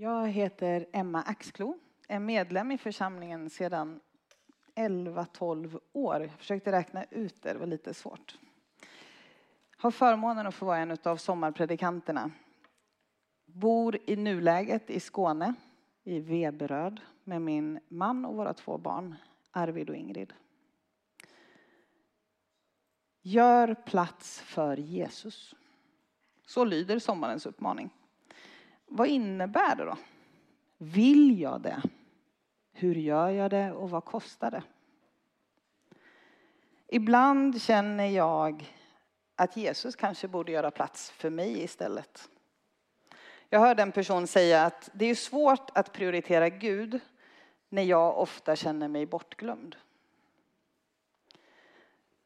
Jag heter Emma Axklo, är medlem i församlingen sedan 11-12 år. Jag försökte räkna ut det, det var lite svårt. Har förmånen att få vara en av sommarpredikanterna. Bor i nuläget i Skåne, i Veberöd, med min man och våra två barn, Arvid och Ingrid. Gör plats för Jesus. Så lyder sommarens uppmaning. Vad innebär det då? Vill jag det? Hur gör jag det och vad kostar det? Ibland känner jag att Jesus kanske borde göra plats för mig istället. Jag hörde en person säga att det är svårt att prioritera Gud när jag ofta känner mig bortglömd.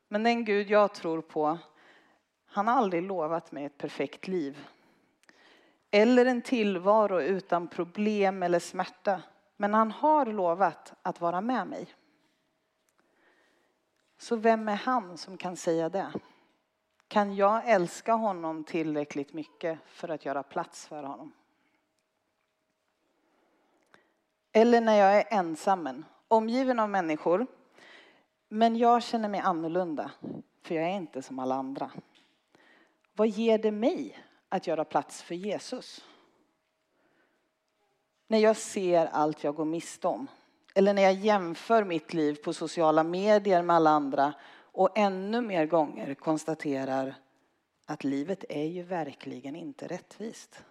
Men den Gud jag tror på, han har aldrig lovat mig ett perfekt liv. Eller en tillvaro utan problem eller smärta. Men han har lovat att vara med mig. Så vem är han som kan säga det? Kan jag älska honom tillräckligt mycket för att göra plats för honom? Eller när jag är ensam, omgiven av människor, men jag känner mig annorlunda, för jag är inte som alla andra. Vad ger det mig att göra plats för Jesus? När jag ser allt jag går miste om, eller när jag jämför mitt liv på sociala medier med alla andra och ännu mer gånger konstaterar att livet är ju verkligen inte rättvist.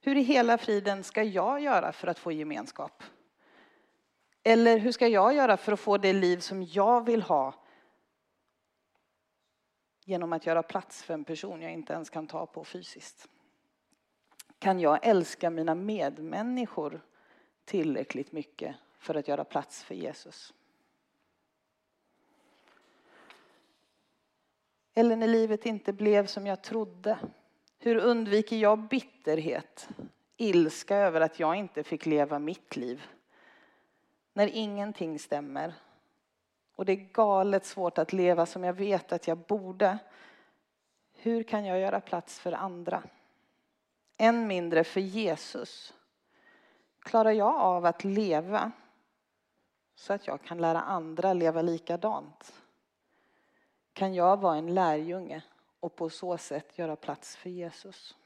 Hur i hela friden ska jag göra för att få gemenskap? Eller hur ska jag göra för att få det liv som jag vill ha? Genom att göra plats för en person jag inte ens kan ta på fysiskt. Kan jag älska mina medmänniskor tillräckligt mycket för att göra plats för Jesus? Eller när livet inte blev som jag trodde. Hur undviker jag bitterhet, ilska över att jag inte fick leva mitt liv? När ingenting stämmer och det är galet svårt att leva som jag vet att jag borde. Hur kan jag göra plats för andra? Än mindre för Jesus. Klarar jag av att leva så att jag kan lära andra leva likadant? kan jag vara en lärjunge och på så sätt göra plats för Jesus?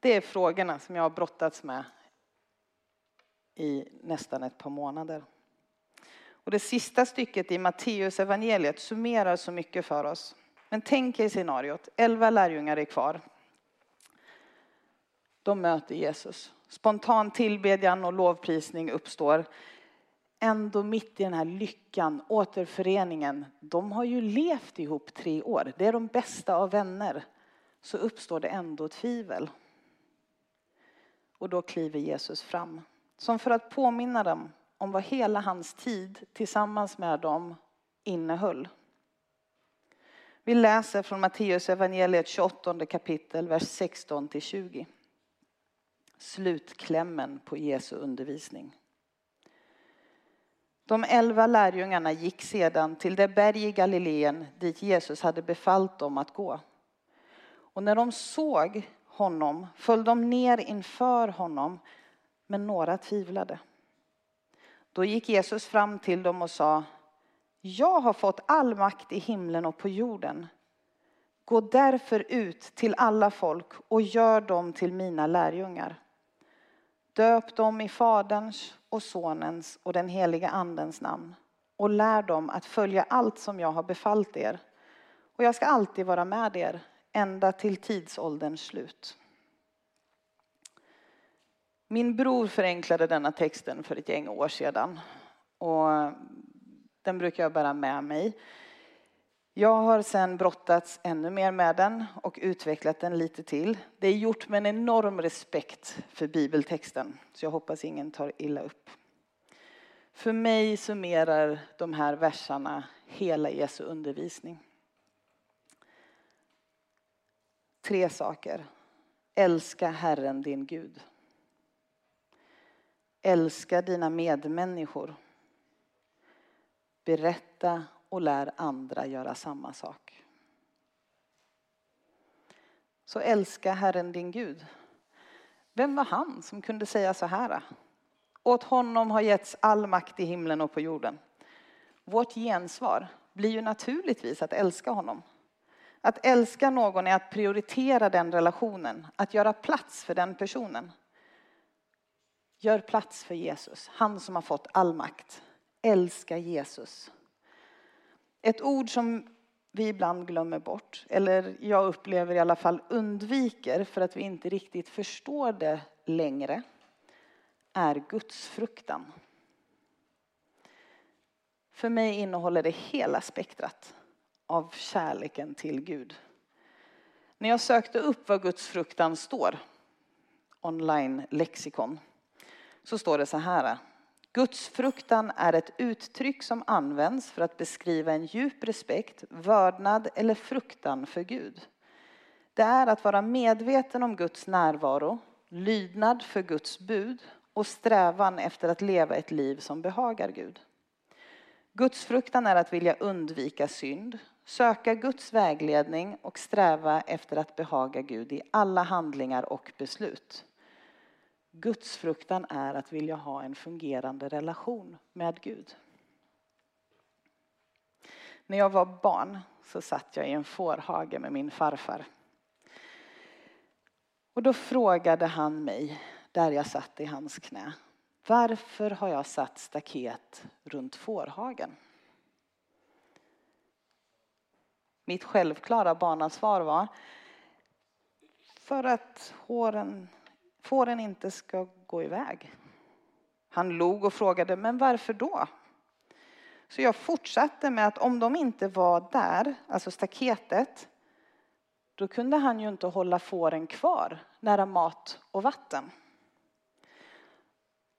Det är frågorna som jag har brottats med i nästan ett par månader. Och det sista stycket i Matteus evangeliet summerar så mycket för oss. Men tänk er scenariot, elva lärjungar är kvar. De möter Jesus. Spontan tillbedjan och lovprisning uppstår ändå mitt i den här lyckan, återföreningen, de har ju levt ihop tre år. Det är de bästa av vänner. Så uppstår det ändå tvivel. Och då kliver Jesus fram. Som för att påminna dem om vad hela hans tid tillsammans med dem innehöll. Vi läser från Matteus evangeliet 28 kapitel, vers 16 till 20. Slutklämmen på Jesu undervisning. De elva lärjungarna gick sedan till det berg i Galileen dit Jesus hade befallt dem att gå. Och när de såg honom föll de ner inför honom, men några tvivlade. Då gick Jesus fram till dem och sa, jag har fått all makt i himlen och på jorden. Gå därför ut till alla folk och gör dem till mina lärjungar. Döp dem i Faderns och Sonens och den heliga Andens namn och lär dem att följa allt som jag har befallt er. Och jag ska alltid vara med er ända till tidsålderns slut. Min bror förenklade denna texten för ett gäng år sedan och den brukar jag bära med mig. Jag har sen brottats ännu mer med den och utvecklat den lite till. Det är gjort med en enorm respekt för bibeltexten, så jag hoppas ingen tar illa upp. För mig summerar de här verserna hela Jesu undervisning. Tre saker. Älska Herren din Gud. Älska dina medmänniskor. Berätta och lär andra göra samma sak. Så älska Herren din Gud. Vem var han som kunde säga så här? Åt honom har getts all makt i himlen och på jorden. Vårt gensvar blir ju naturligtvis att älska honom. Att älska någon är att prioritera den relationen, att göra plats för den personen. Gör plats för Jesus, han som har fått all makt. Älska Jesus. Ett ord som vi ibland glömmer bort, eller jag upplever i alla fall undviker för att vi inte riktigt förstår det längre, är gudsfruktan. För mig innehåller det hela spektrat av kärleken till Gud. När jag sökte upp vad gudsfruktan står, online lexikon, så står det så här. Gudsfruktan är ett uttryck som används för att beskriva en djup respekt, vördnad eller fruktan för Gud. Det är att vara medveten om Guds närvaro, lydnad för Guds bud och strävan efter att leva ett liv som behagar Gud. Gudsfruktan är att vilja undvika synd, söka Guds vägledning och sträva efter att behaga Gud i alla handlingar och beslut. Gudsfruktan är att vilja ha en fungerande relation med Gud. När jag var barn så satt jag i en fårhage med min farfar. Och då frågade han mig, där jag satt i hans knä, varför har jag satt staket runt fårhagen? Mitt självklara barnasvar var för att håren fåren inte ska gå iväg. Han log och frågade, men varför då? Så jag fortsatte med att om de inte var där, alltså staketet, då kunde han ju inte hålla fåren kvar nära mat och vatten.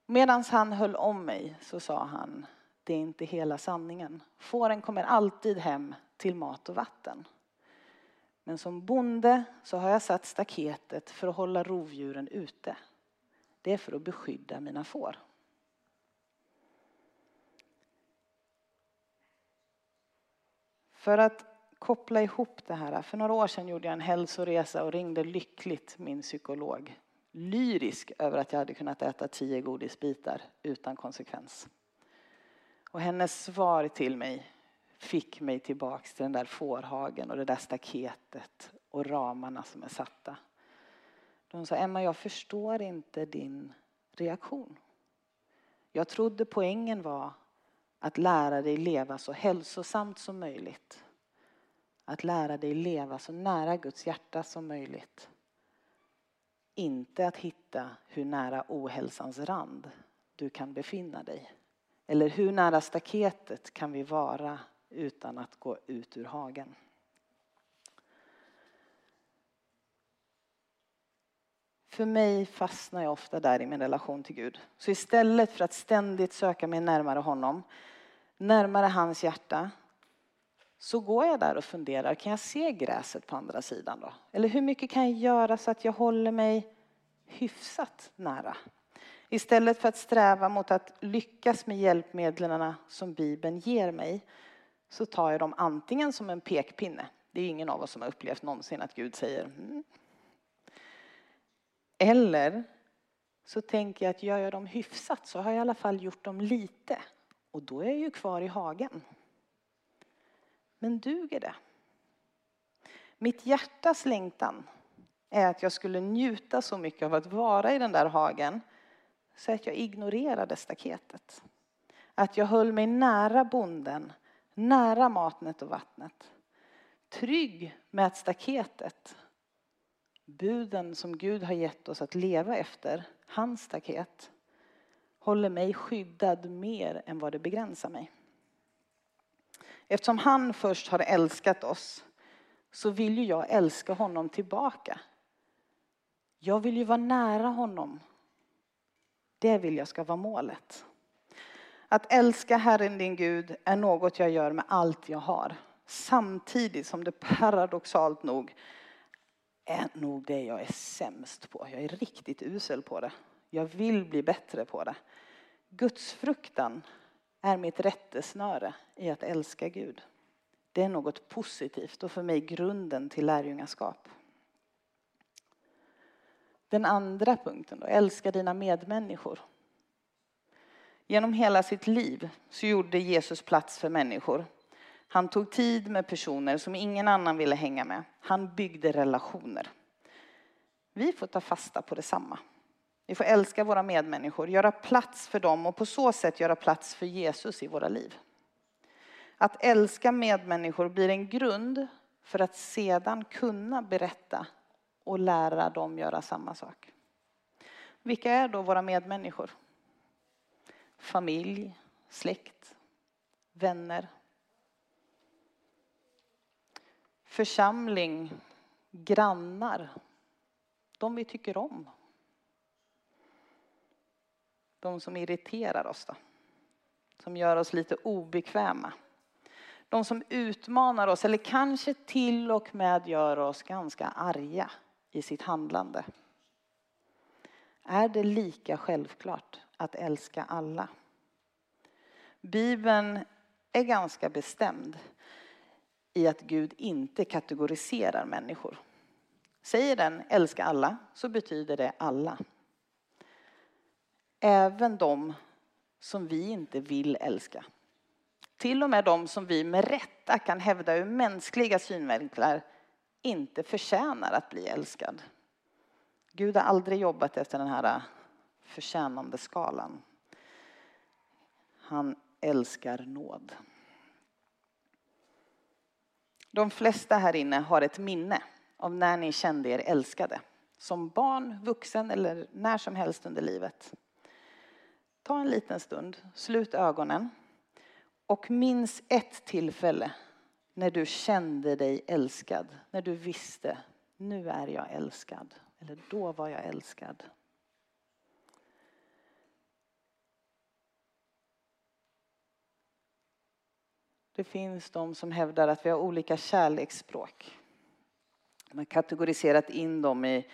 Medan han höll om mig så sa han, det är inte hela sanningen. Fåren kommer alltid hem till mat och vatten. Men som bonde så har jag satt staketet för att hålla rovdjuren ute. Det är för att beskydda mina får. För att koppla ihop det här. För några år sedan gjorde jag en hälsoresa och ringde lyckligt min psykolog. Lyrisk över att jag hade kunnat äta tio godisbitar utan konsekvens. Och hennes svar till mig fick mig tillbaks till den där fårhagen och det där staketet och ramarna som är satta. De sa, Emma jag förstår inte din reaktion. Jag trodde poängen var att lära dig leva så hälsosamt som möjligt. Att lära dig leva så nära Guds hjärta som möjligt. Inte att hitta hur nära ohälsans rand du kan befinna dig. Eller hur nära staketet kan vi vara utan att gå ut ur hagen. För mig fastnar jag ofta där i min relation till Gud. Så istället för att ständigt söka mig närmare honom, närmare hans hjärta, så går jag där och funderar, kan jag se gräset på andra sidan då? Eller hur mycket kan jag göra så att jag håller mig hyfsat nära? Istället för att sträva mot att lyckas med hjälpmedlen som Bibeln ger mig så tar jag dem antingen som en pekpinne. Det är ingen av oss som har upplevt någonsin att Gud säger mm. Eller så tänker jag att gör jag dem hyfsat så har jag i alla fall gjort dem lite. Och då är jag ju kvar i hagen. Men duger det? Mitt hjärtas längtan är att jag skulle njuta så mycket av att vara i den där hagen så att jag ignorerade staketet. Att jag höll mig nära bonden nära matnet och vattnet. Trygg med att staketet, buden som Gud har gett oss att leva efter, hans staket, håller mig skyddad mer än vad det begränsar mig. Eftersom han först har älskat oss så vill ju jag älska honom tillbaka. Jag vill ju vara nära honom. Det vill jag ska vara målet. Att älska Herren din Gud är något jag gör med allt jag har. Samtidigt som det paradoxalt nog är nog det jag är sämst på. Jag är riktigt usel på det. Jag vill bli bättre på det. Gudsfruktan är mitt rättesnöre i att älska Gud. Det är något positivt och för mig grunden till lärjungaskap. Den andra punkten då, älska dina medmänniskor. Genom hela sitt liv så gjorde Jesus plats för människor. Han tog tid med personer som ingen annan ville hänga med. Han byggde relationer. Vi får ta fasta på detsamma. Vi får älska våra medmänniskor, göra plats för dem och på så sätt göra plats för Jesus i våra liv. Att älska medmänniskor blir en grund för att sedan kunna berätta och lära dem göra samma sak. Vilka är då våra medmänniskor? Familj, släkt, vänner. Församling, grannar, de vi tycker om. De som irriterar oss då. Som gör oss lite obekväma. De som utmanar oss eller kanske till och med gör oss ganska arga i sitt handlande. Är det lika självklart att älska alla? Bibeln är ganska bestämd i att Gud inte kategoriserar människor. Säger den älska alla så betyder det alla. Även de som vi inte vill älska. Till och med de som vi med rätta kan hävda ur mänskliga synvinklar inte förtjänar att bli älskad. Gud har aldrig jobbat efter den här förtjänandeskalan. Han älskar nåd. De flesta här inne har ett minne av när ni kände er älskade. Som barn, vuxen eller när som helst under livet. Ta en liten stund, slut ögonen och minns ett tillfälle när du kände dig älskad. När du visste, nu är jag älskad. Eller då var jag älskad. Det finns de som hävdar att vi har olika kärleksspråk. Man har kategoriserat in dem i,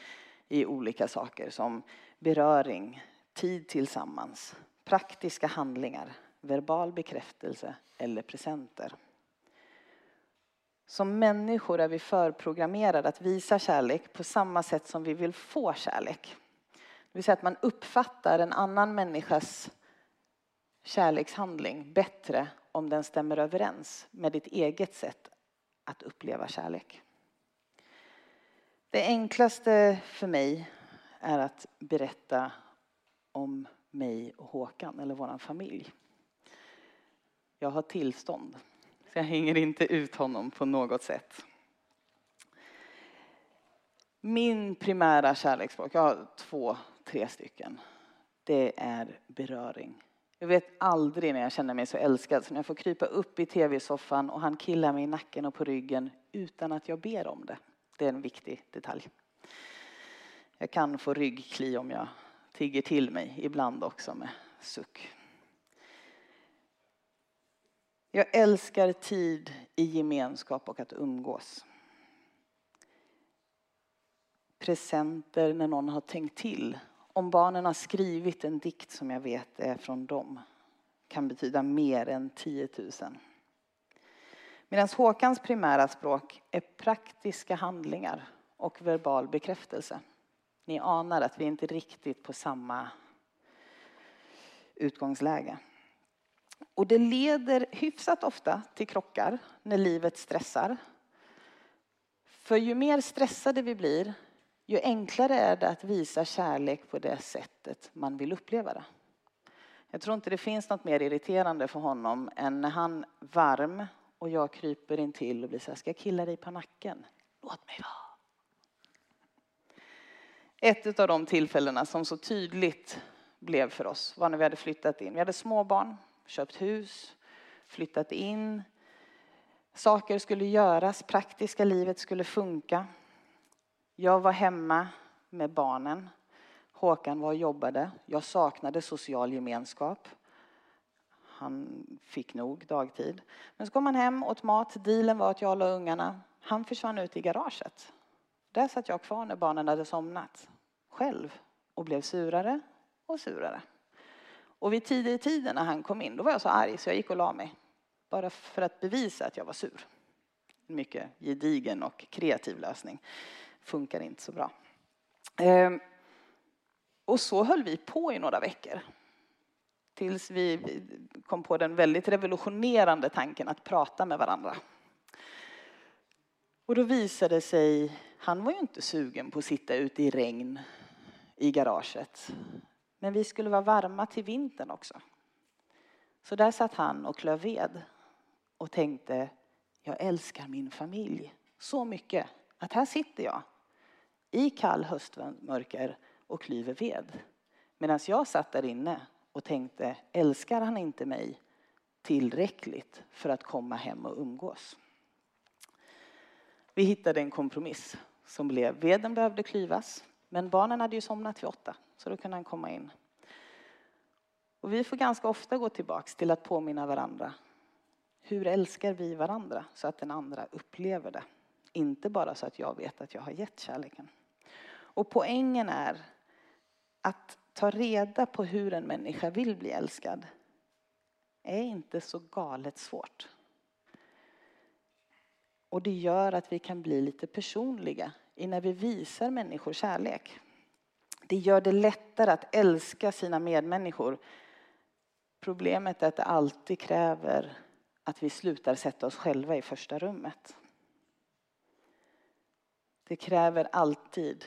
i olika saker som beröring, tid tillsammans, praktiska handlingar, verbal bekräftelse eller presenter. Som människor är vi förprogrammerade att visa kärlek på samma sätt som vi vill få kärlek. Det vill säga att man uppfattar en annan människas kärlekshandling bättre om den stämmer överens med ditt eget sätt att uppleva kärlek. Det enklaste för mig är att berätta om mig och Håkan, eller vår familj. Jag har tillstånd, så jag hänger inte ut honom på något sätt. Min primära kärleksspråk, jag har två, tre stycken. Det är beröring. Jag vet aldrig när jag känner mig så älskad som när jag får krypa upp i tv-soffan och han killar mig i nacken och på ryggen utan att jag ber om det. Det är en viktig detalj. Jag kan få ryggkli om jag tigger till mig, ibland också med suck. Jag älskar tid i gemenskap och att umgås. Presenter när någon har tänkt till. Om barnen har skrivit en dikt som jag vet är från dem kan betyda mer än 10 000. Medan Håkans primära språk är praktiska handlingar och verbal bekräftelse. Ni anar att vi inte riktigt på samma utgångsläge. Och det leder hyfsat ofta till krockar när livet stressar. För ju mer stressade vi blir, ju enklare är det att visa kärlek på det sättet man vill uppleva det. Jag tror inte det finns något mer irriterande för honom än när han varm och jag kryper in till och blir så här, ska jag killa dig på nacken? Låt mig vara. Ett av de tillfällena som så tydligt blev för oss var när vi hade flyttat in. Vi hade småbarn, köpt hus, flyttat in. Saker skulle göras, praktiska livet skulle funka. Jag var hemma med barnen. Håkan var och jobbade. Jag saknade social gemenskap. Han fick nog dagtid. Men så kom han hem, åt mat. Dealen var att jag la ungarna. Han försvann ut i garaget. Där satt jag kvar när barnen hade somnat. Själv. Och blev surare och surare. Och vid tidig i tiden när han kom in, då var jag så arg så jag gick och la mig. Bara för att bevisa att jag var sur. En mycket gedigen och kreativ lösning. Funkar inte så bra. Ehm, och så höll vi på i några veckor. Tills vi kom på den väldigt revolutionerande tanken att prata med varandra. Och då visade det sig, han var ju inte sugen på att sitta ute i regn i garaget. Men vi skulle vara varma till vintern också. Så där satt han och klöv ved och tänkte, jag älskar min familj så mycket att här sitter jag i kall höstmörker och klyver ved. Medan jag satt där inne och tänkte, älskar han inte mig tillräckligt för att komma hem och umgås? Vi hittade en kompromiss som blev, veden behövde klyvas, men barnen hade ju somnat vid åtta, så då kunde han komma in. Och vi får ganska ofta gå tillbaks till att påminna varandra. Hur älskar vi varandra så att den andra upplever det? Inte bara så att jag vet att jag har gett kärleken. Och poängen är att ta reda på hur en människa vill bli älskad är inte så galet svårt. Och det gör att vi kan bli lite personliga i när vi visar människor kärlek. Det gör det lättare att älska sina medmänniskor. Problemet är att det alltid kräver att vi slutar sätta oss själva i första rummet. Det kräver alltid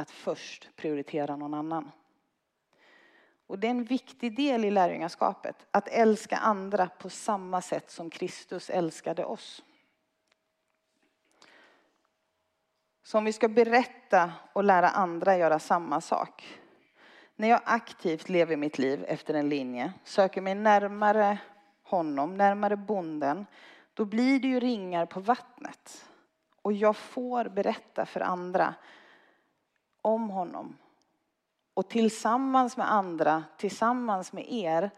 att först prioritera någon annan. Och det är en viktig del i lärjungaskapet, att älska andra på samma sätt som Kristus älskade oss. Så om vi ska berätta och lära andra göra samma sak. När jag aktivt lever mitt liv efter en linje, söker mig närmare honom, närmare bonden, då blir det ju ringar på vattnet. Och jag får berätta för andra om honom. Och tillsammans med andra, tillsammans med er,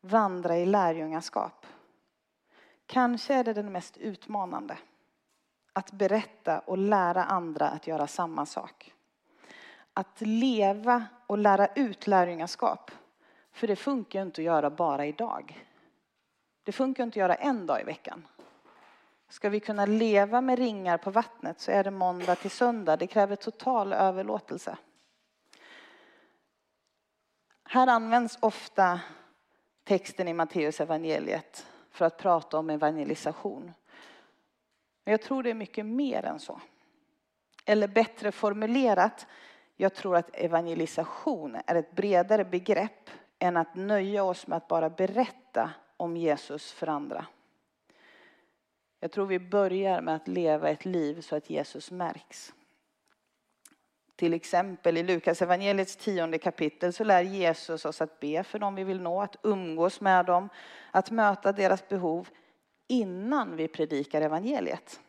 vandra i lärjungaskap. Kanske är det den mest utmanande. Att berätta och lära andra att göra samma sak. Att leva och lära ut lärjungaskap. För det funkar inte att göra bara idag. Det funkar inte att göra en dag i veckan. Ska vi kunna leva med ringar på vattnet så är det måndag till söndag. Det kräver total överlåtelse. Här används ofta texten i Matteus evangeliet för att prata om evangelisation. Men jag tror det är mycket mer än så. Eller bättre formulerat, jag tror att evangelisation är ett bredare begrepp än att nöja oss med att bara berätta om Jesus för andra. Jag tror vi börjar med att leva ett liv så att Jesus märks. Till exempel i Lukas evangeliets tionde kapitel så lär Jesus oss att be för dem vi vill nå, att umgås med dem, att möta deras behov innan vi predikar evangeliet.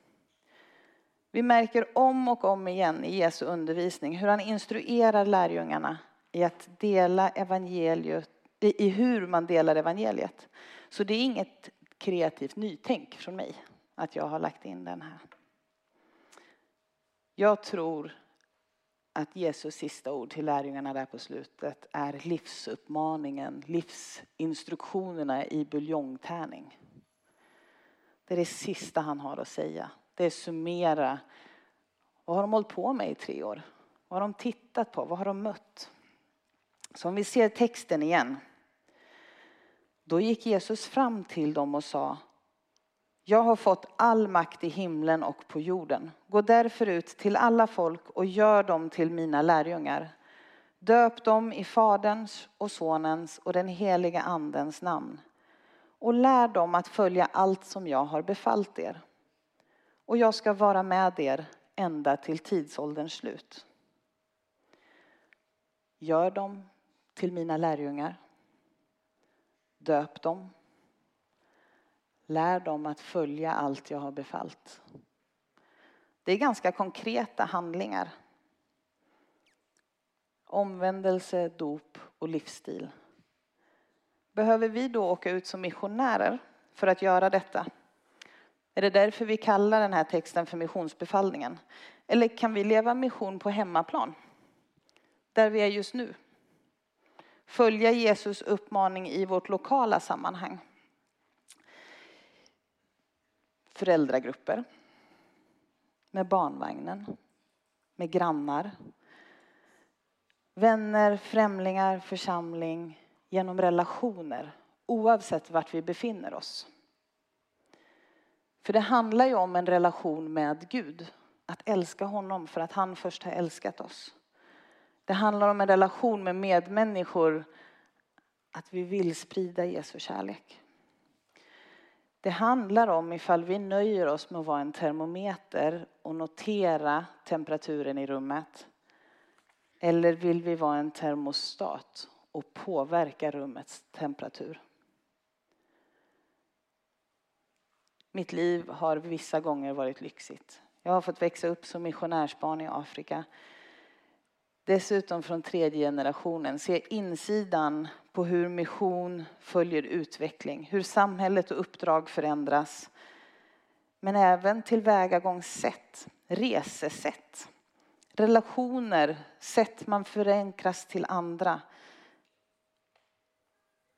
Vi märker om och om igen i Jesu undervisning hur han instruerar lärjungarna i att dela evangeliet, i hur man delar evangeliet. Så det är inget kreativt nytänk från mig att jag har lagt in den här. Jag tror att Jesus sista ord till lärjungarna där på slutet är livsuppmaningen, livsinstruktionerna i buljongtärning. Det är det sista han har att säga. Det är summera. Vad har de hållit på med i tre år? Vad har de tittat på? Vad har de mött? Så om vi ser texten igen. Då gick Jesus fram till dem och sa jag har fått all makt i himlen och på jorden. Gå därför ut till alla folk och gör dem till mina lärjungar. Döp dem i Faderns och Sonens och den heliga Andens namn. Och lär dem att följa allt som jag har befallt er. Och jag ska vara med er ända till tidsålderns slut. Gör dem till mina lärjungar. Döp dem Lär dem att följa allt jag har befallt. Det är ganska konkreta handlingar. Omvändelse, dop och livsstil. Behöver vi då åka ut som missionärer för att göra detta? Är det därför vi kallar den här texten för missionsbefallningen? Eller kan vi leva mission på hemmaplan? Där vi är just nu. Följa Jesus uppmaning i vårt lokala sammanhang föräldragrupper, med barnvagnen, med grannar. Vänner, främlingar, församling, genom relationer oavsett vart vi befinner oss. För det handlar ju om en relation med Gud. Att älska honom för att han först har älskat oss. Det handlar om en relation med medmänniskor. Att vi vill sprida Jesu kärlek. Det handlar om ifall vi nöjer oss med att vara en termometer och notera temperaturen i rummet. Eller vill vi vara en termostat och påverka rummets temperatur? Mitt liv har vissa gånger varit lyxigt. Jag har fått växa upp som missionärsbarn i Afrika. Dessutom från tredje generationen. Se insidan på hur mission följer utveckling. Hur samhället och uppdrag förändras. Men även tillvägagångssätt, resesätt, relationer, sätt man förenkras till andra.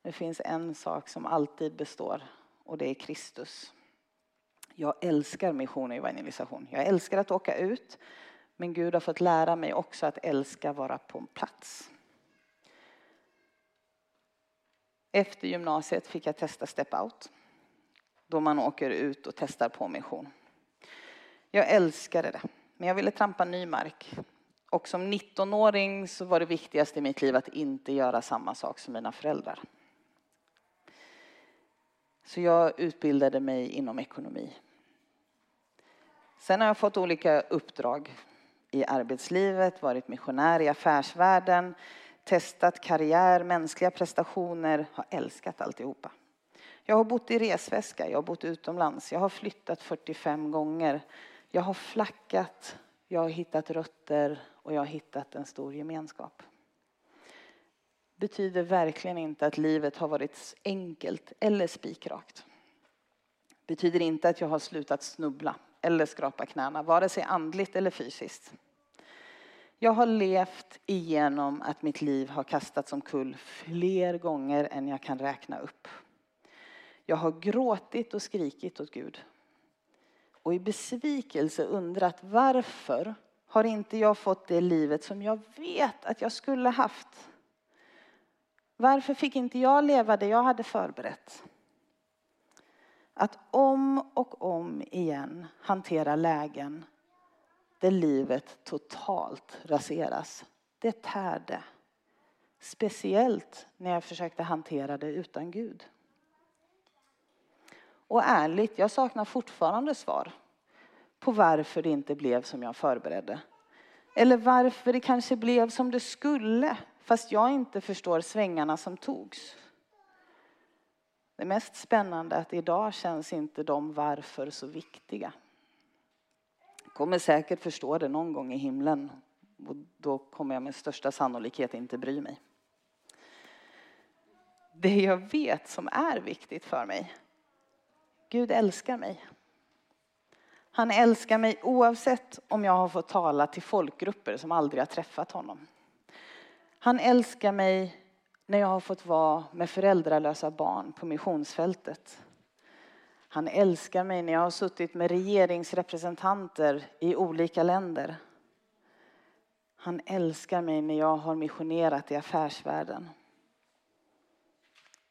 Det finns en sak som alltid består och det är Kristus. Jag älskar mission och evangelisation. Jag älskar att åka ut. Men Gud har fått lära mig också att älska vara på en plats. Efter gymnasiet fick jag testa Step Out. Då man åker ut och testar på mission. Jag älskade det, men jag ville trampa ny mark. Och som 19-åring så var det viktigaste i mitt liv att inte göra samma sak som mina föräldrar. Så jag utbildade mig inom ekonomi. Sen har jag fått olika uppdrag i arbetslivet, varit missionär i affärsvärlden, testat karriär, mänskliga prestationer, har älskat alltihopa. Jag har bott i resväska, jag har bott utomlands, jag har flyttat 45 gånger. Jag har flackat, jag har hittat rötter och jag har hittat en stor gemenskap. Betyder verkligen inte att livet har varit enkelt eller spikrakt. Betyder inte att jag har slutat snubbla eller skrapa knäna, vare sig andligt eller fysiskt. Jag har levt igenom att mitt liv har kastats omkull fler gånger än jag kan räkna upp. Jag har gråtit och skrikit åt Gud. Och i besvikelse undrat varför har inte jag fått det livet som jag vet att jag skulle haft? Varför fick inte jag leva det jag hade förberett? Att om och om igen hantera lägen där livet totalt raseras. Det tärde. Speciellt när jag försökte hantera det utan Gud. Och ärligt, jag saknar fortfarande svar på varför det inte blev som jag förberedde. Eller varför det kanske blev som det skulle fast jag inte förstår svängarna som togs. Det mest spännande är att idag känns inte de varför så viktiga. Jag kommer säkert förstå det någon gång i himlen och då kommer jag med största sannolikhet inte bry mig. Det jag vet som är viktigt för mig, Gud älskar mig. Han älskar mig oavsett om jag har fått tala till folkgrupper som aldrig har träffat honom. Han älskar mig när jag har fått vara med föräldralösa barn på missionsfältet. Han älskar mig när jag har suttit med regeringsrepresentanter i olika länder. Han älskar mig när jag har missionerat i affärsvärlden.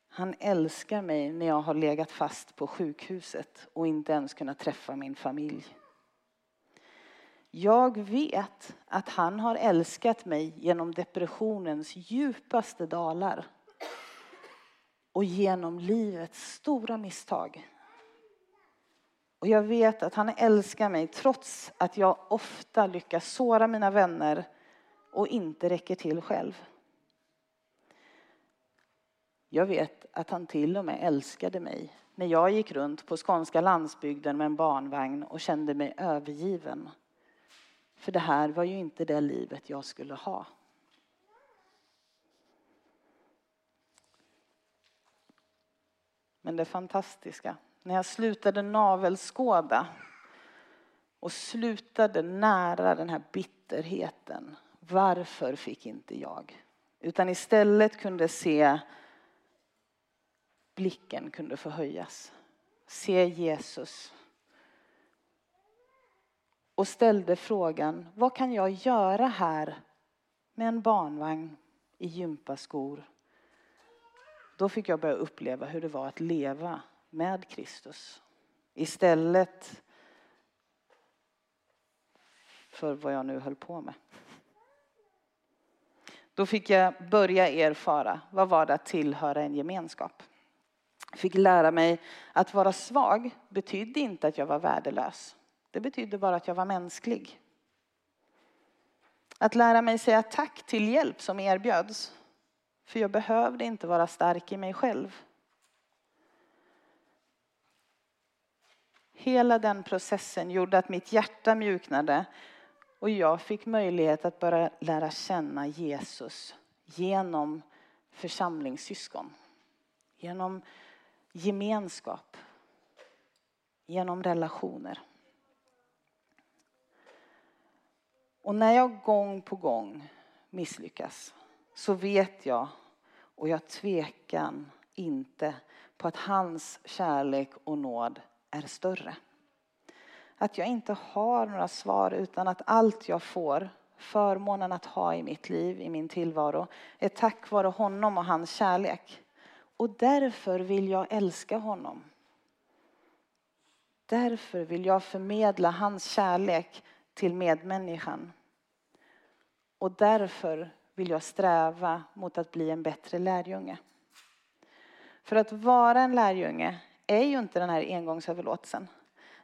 Han älskar mig när jag har legat fast på sjukhuset och inte ens kunnat träffa min familj. Jag vet att han har älskat mig genom depressionens djupaste dalar och genom livets stora misstag. Och jag vet att han älskar mig trots att jag ofta lyckas såra mina vänner och inte räcker till själv. Jag vet att han till och med älskade mig när jag gick runt på skånska landsbygden med en barnvagn och kände mig övergiven för det här var ju inte det livet jag skulle ha. Men det fantastiska, när jag slutade navelskåda och slutade nära den här bitterheten. Varför fick inte jag? Utan istället kunde se blicken kunde förhöjas. Se Jesus och ställde frågan, vad kan jag göra här med en barnvagn i gympaskor. Då fick jag börja uppleva hur det var att leva med Kristus. Istället för vad jag nu höll på med. Då fick jag börja erfara vad var det att tillhöra en gemenskap. Fick lära mig att vara svag betydde inte att jag var värdelös. Det betydde bara att jag var mänsklig. Att lära mig säga tack till hjälp som erbjöds. För jag behövde inte vara stark i mig själv. Hela den processen gjorde att mitt hjärta mjuknade och jag fick möjlighet att börja lära känna Jesus genom församlingssyskon. Genom gemenskap. Genom relationer. Och när jag gång på gång misslyckas så vet jag och jag tvekan inte på att hans kärlek och nåd är större. Att jag inte har några svar utan att allt jag får, förmånen att ha i mitt liv, i min tillvaro, är tack vare honom och hans kärlek. Och därför vill jag älska honom. Därför vill jag förmedla hans kärlek till medmänniskan. Och därför vill jag sträva mot att bli en bättre lärjunge. För att vara en lärjunge är ju inte den här engångsöverlåtelsen.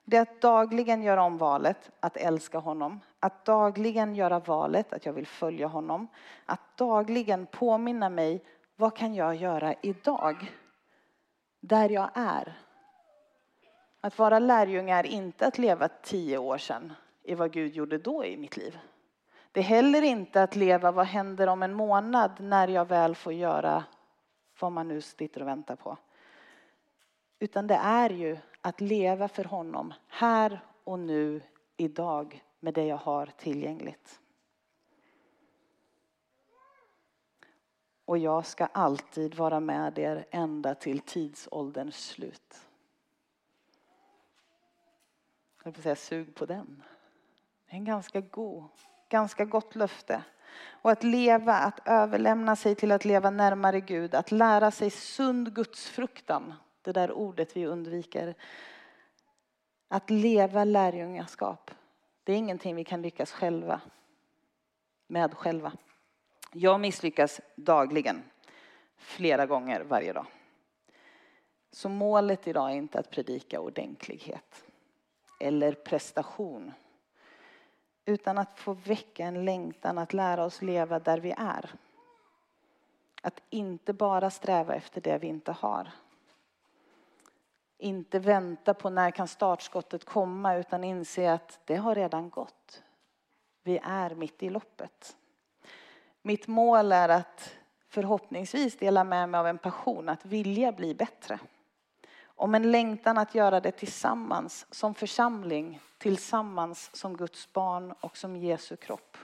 Det är att dagligen göra om valet att älska honom. Att dagligen göra valet att jag vill följa honom. Att dagligen påminna mig vad kan jag göra idag? Där jag är. Att vara lärjunge är inte att leva tio år sedan i vad Gud gjorde då i mitt liv. Det är heller inte att leva vad händer om en månad när jag väl får göra vad man nu sitter och väntar på. Utan det är ju att leva för honom här och nu, idag, med det jag har tillgängligt. Och jag ska alltid vara med er ända till tidsålderns slut. Jag vill säga sug på den. Det är en ganska god, ganska gott löfte. Och att leva, att överlämna sig till att leva närmare Gud, att lära sig sund gudsfruktan det där ordet vi undviker. Att leva lärjungaskap, det är ingenting vi kan lyckas själva med själva. Jag misslyckas dagligen, flera gånger varje dag. Så målet idag är inte att predika ordentlighet eller prestation. Utan att få väcka en längtan att lära oss leva där vi är. Att inte bara sträva efter det vi inte har. Inte vänta på när kan startskottet komma utan inse att det har redan gått. Vi är mitt i loppet. Mitt mål är att förhoppningsvis dela med mig av en passion att vilja bli bättre. Om en längtan att göra det tillsammans som församling, tillsammans som Guds barn och som Jesu kropp.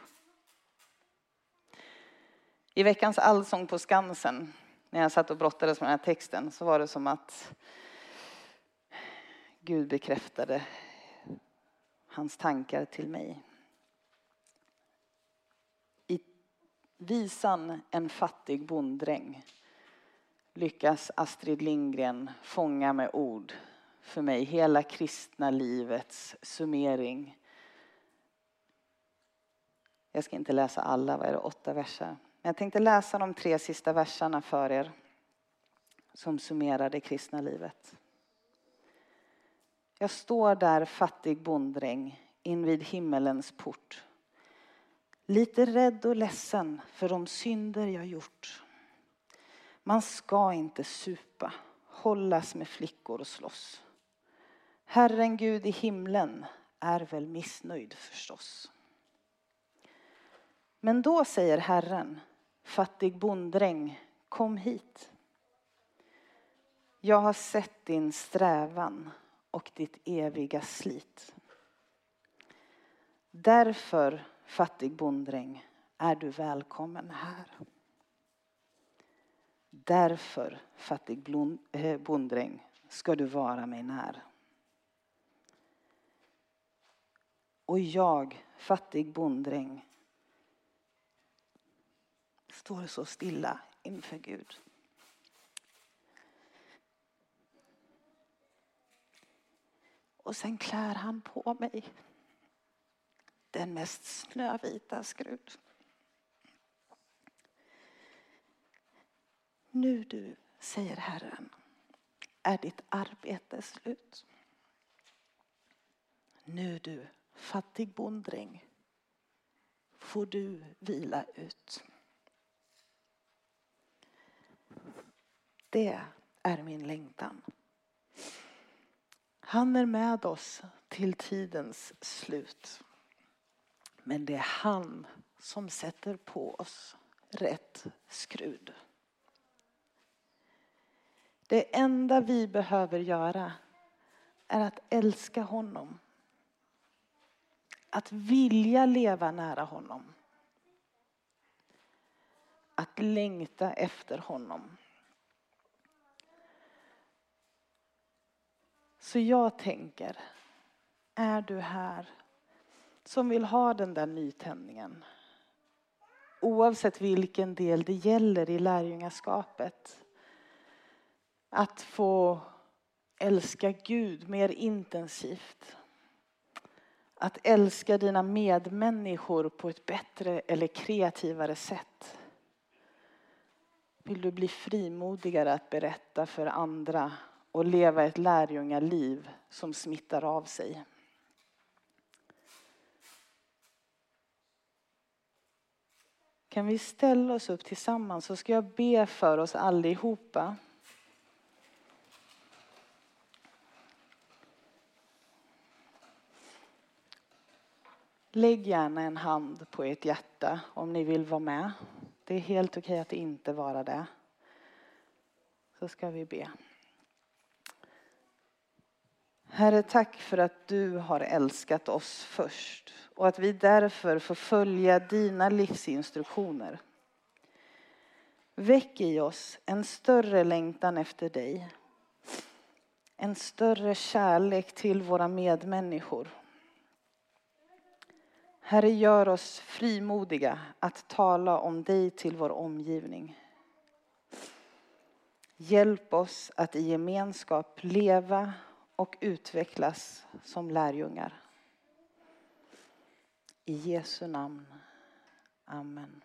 I veckans allsång på Skansen, när jag satt och brottades med den här texten, så var det som att Gud bekräftade hans tankar till mig. I visan En fattig bonddräng lyckas Astrid Lindgren fånga med ord för mig hela kristna livets summering. Jag ska inte läsa alla, vad är det, åtta verser. Men jag tänkte läsa de tre sista verserna för er som summerar det kristna livet. Jag står där fattig bonddräng invid himmelens port. Lite rädd och ledsen för de synder jag gjort. Man ska inte supa, hållas med flickor och slåss. Herren Gud i himlen är väl missnöjd förstås. Men då säger Herren, fattig bonddräng, kom hit. Jag har sett din strävan och ditt eviga slit. Därför, fattig bonddräng, är du välkommen här. Därför, fattig eh, bonddräng, ska du vara mig när. Och jag, fattig bonddräng, står så stilla inför Gud. Och sen klär han på mig den mest snövita skrud. Nu du, säger Herren, är ditt arbete slut. Nu du, fattig bonddräng, får du vila ut. Det är min längtan. Han är med oss till tidens slut. Men det är han som sätter på oss rätt skrud. Det enda vi behöver göra är att älska honom. Att vilja leva nära honom. Att längta efter honom. Så jag tänker, är du här som vill ha den där nytändningen? Oavsett vilken del det gäller i lärjungaskapet. Att få älska Gud mer intensivt. Att älska dina medmänniskor på ett bättre eller kreativare sätt. Vill du bli frimodigare att berätta för andra och leva ett lärjungaliv som smittar av sig. Kan vi ställa oss upp tillsammans så ska jag be för oss allihopa. Lägg gärna en hand på ert hjärta om ni vill vara med. Det är helt okej att inte vara det. Så ska vi be. Herre, tack för att du har älskat oss först och att vi därför får följa dina livsinstruktioner. Väck i oss en större längtan efter dig. En större kärlek till våra medmänniskor. Herre, gör oss frimodiga att tala om dig till vår omgivning. Hjälp oss att i gemenskap leva och utvecklas som lärjungar. I Jesu namn. Amen.